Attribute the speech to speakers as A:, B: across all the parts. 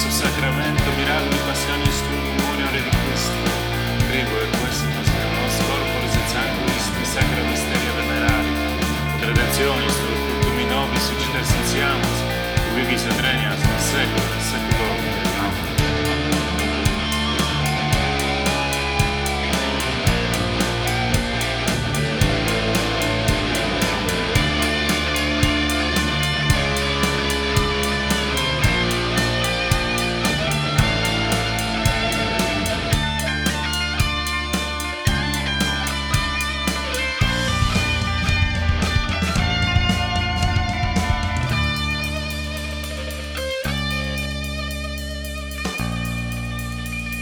A: questo sacramento miracoli passioni, in stumuore di Cristo. Prego e questo passiamo il nostro corpo risenziando questi sacra misteri venerari. Gradazioni, struttura nobis, uccidersi insiamo, ubiqui satrenias,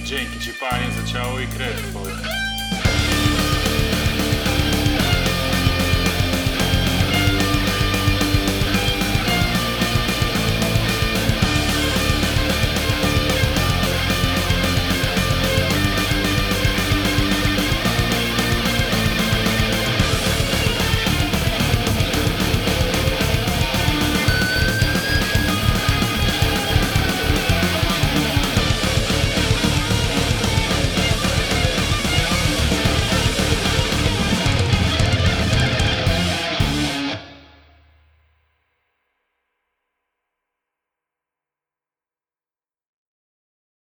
A: Dzięki ci panie za ciało i krew twoje.